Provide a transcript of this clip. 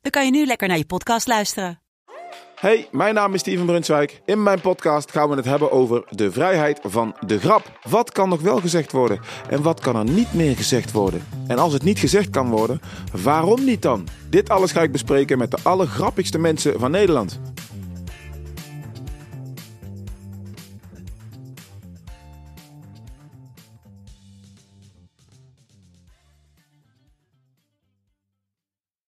dan kan je nu lekker naar je podcast luisteren. Hey, mijn naam is Steven Brunswijk. In mijn podcast gaan we het hebben over de vrijheid van de grap. Wat kan nog wel gezegd worden en wat kan er niet meer gezegd worden? En als het niet gezegd kan worden, waarom niet dan? Dit alles ga ik bespreken met de allergrappigste mensen van Nederland.